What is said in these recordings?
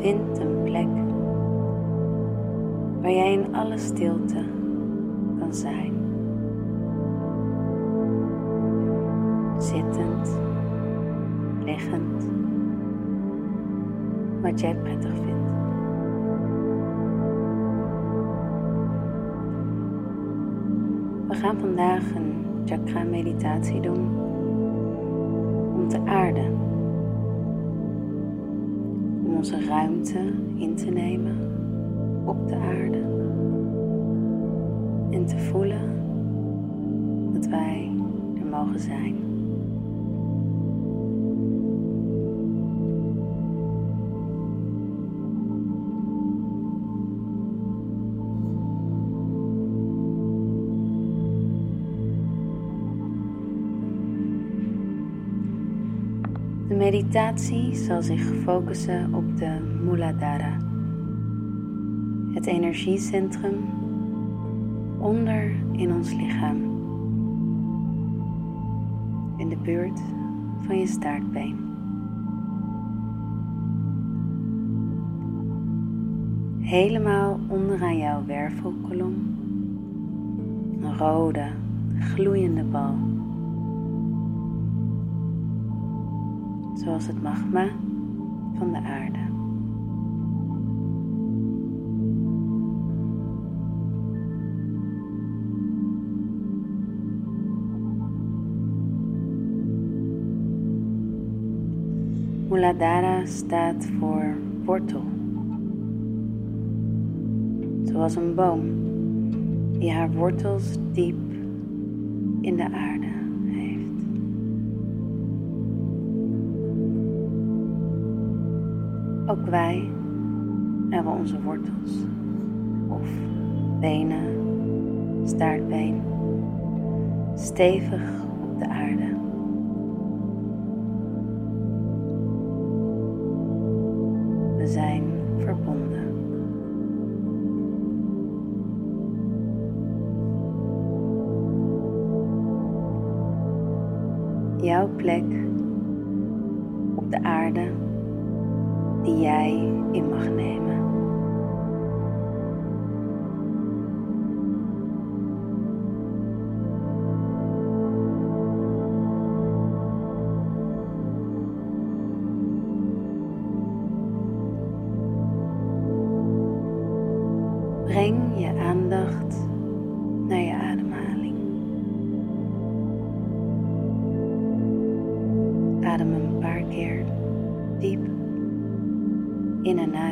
Vind een plek waar jij in alle stilte kan zijn. Zittend, liggend, wat jij prettig vindt. We gaan vandaag een chakra meditatie doen om te aarden onze ruimte in te nemen op de aarde en te voelen dat wij er mogen zijn. De meditatie zal zich focussen op de Muladhara, het energiecentrum onder in ons lichaam, in de buurt van je staartbeen. Helemaal onderaan jouw wervelkolom, een rode, gloeiende bal. Zoals het magma van de aarde. Muladhara staat voor wortel, zoals een boom die haar wortels diep in de aarde Ook wij hebben onze wortels of benen, staartbeen stevig op de aarde. We zijn verbonden. Jouw plek op de aarde die jij in mag nemen.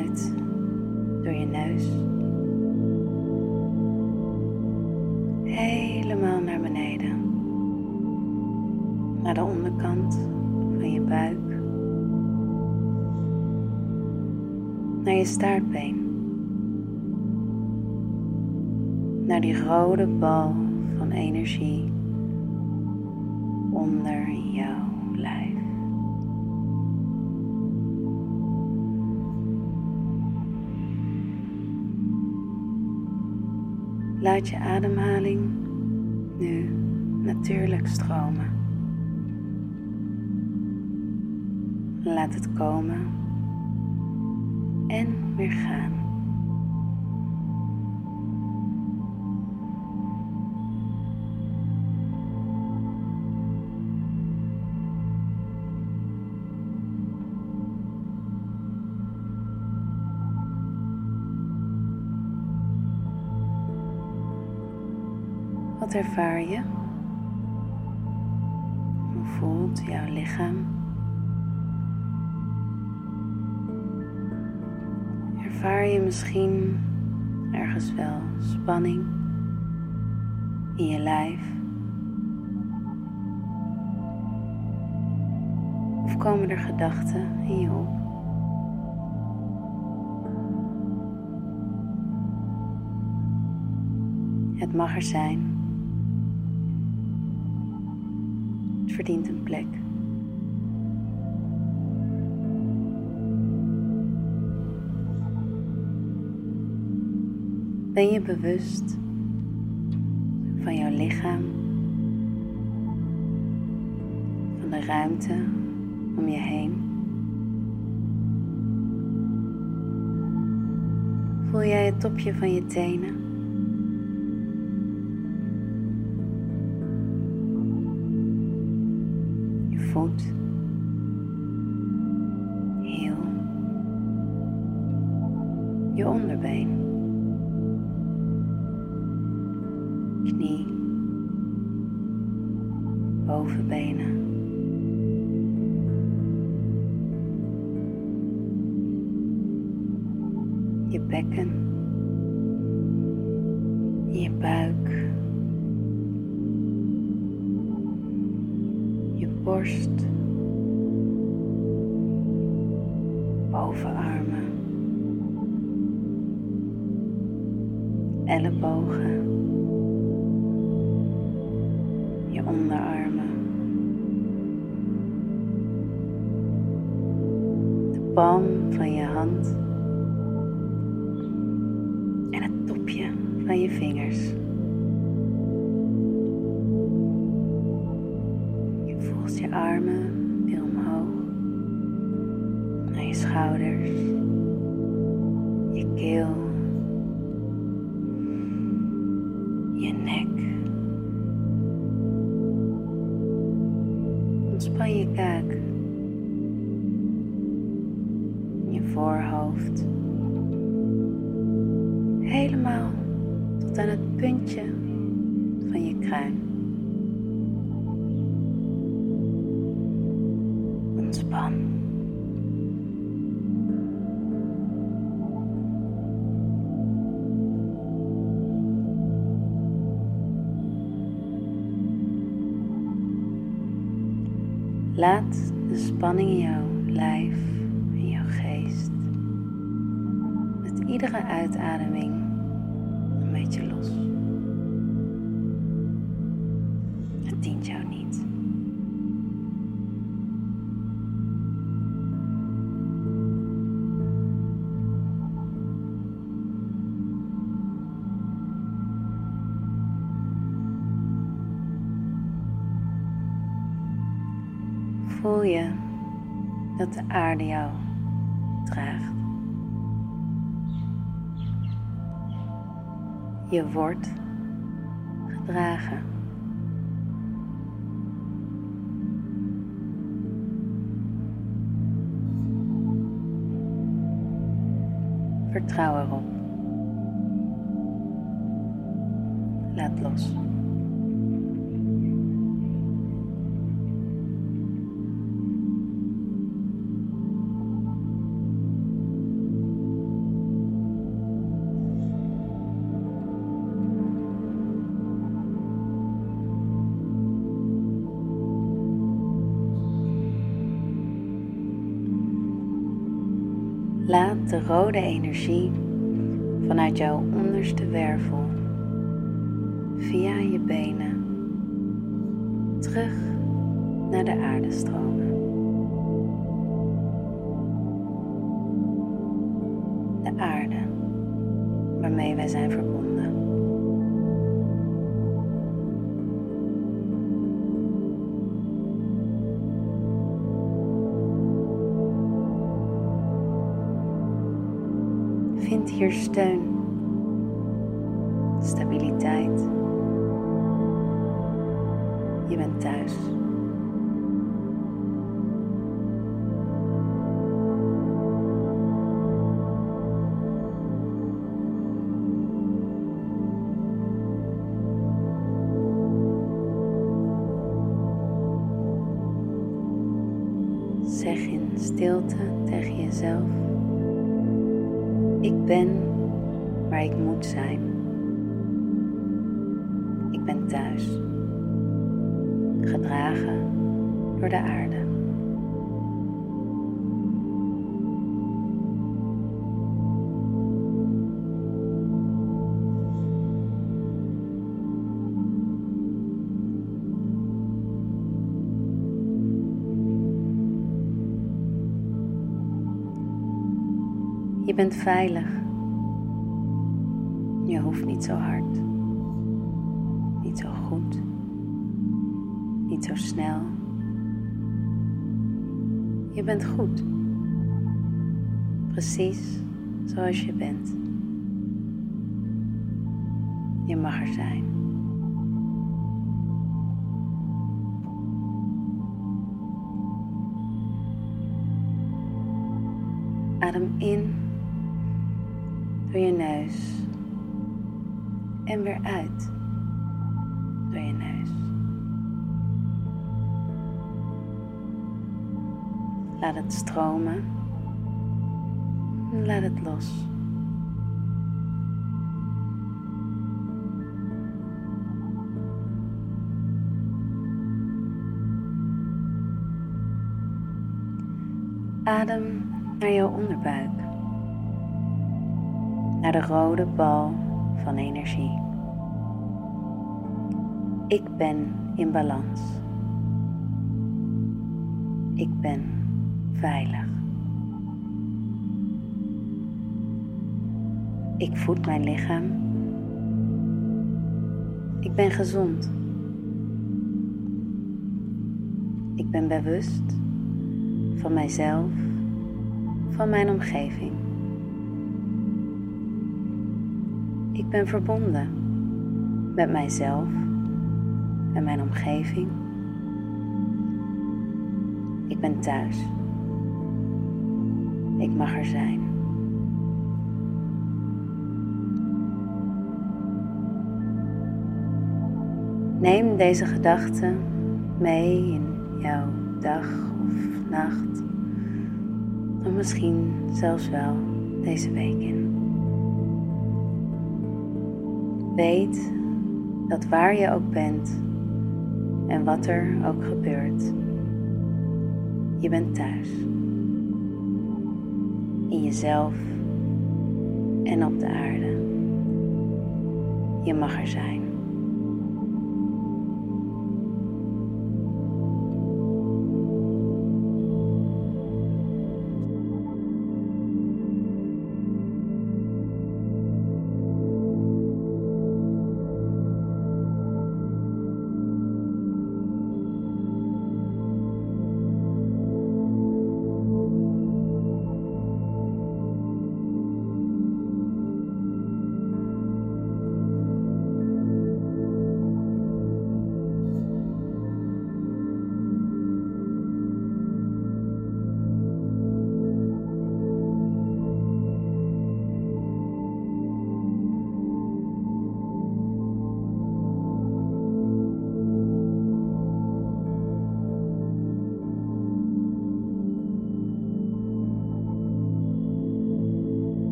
Uit door je neus. Helemaal naar beneden. Naar de onderkant van je buik. Naar je staartbeen. Naar die rode bal van energie onder jouw lijf. Laat je ademhaling nu natuurlijk stromen. Laat het komen en weer gaan. Wat ervaar je? Hoe voelt jouw lichaam? Ervaar je misschien ergens wel spanning in je lijf? Of komen er gedachten in je op? Het mag er zijn. Verdient een plek. Ben je bewust van jouw lichaam, van de ruimte om je heen? Voel jij het topje van je tenen? Heel, je onderbeen. knie, bovenbenen. Bovenarmen, ellebogen je onderarmen. De palm van je hand. En het topje van je vingers. Je voelt je armen schouders. Je keel. Laat de spanning in jouw lijf, in jouw geest, met iedere uitademing een beetje los. Het dient jou niet. Dat de aarde jou draagt. Je wordt gedragen. Vertrouw erop. Laat los. Laat de rode energie vanuit jouw onderste wervel via je benen terug naar de aarde stromen. De aarde waarmee wij zijn verbonden. hier steun, stabiliteit. Je bent thuis. Zeg in stilte tegen jezelf. Ik ben waar ik moet zijn. Ik ben thuis, gedragen door de aarde. Bent veilig. Je hoeft niet zo hard. Niet zo goed. Niet zo snel. Je bent goed. Precies zoals je bent. Je mag er zijn. Adem in door je neus en weer uit door je neus. Laat het stromen. Laat het los. Adem naar jouw onderbuik. Naar de rode bal van energie. Ik ben in balans. Ik ben veilig. Ik voed mijn lichaam. Ik ben gezond. Ik ben bewust van mijzelf, van mijn omgeving. Ik ben verbonden met mijzelf en mijn omgeving. Ik ben thuis. Ik mag er zijn. Neem deze gedachten mee in jouw dag of nacht, of misschien zelfs wel deze week in. Weet dat waar je ook bent en wat er ook gebeurt, je bent thuis. In jezelf en op de aarde. Je mag er zijn.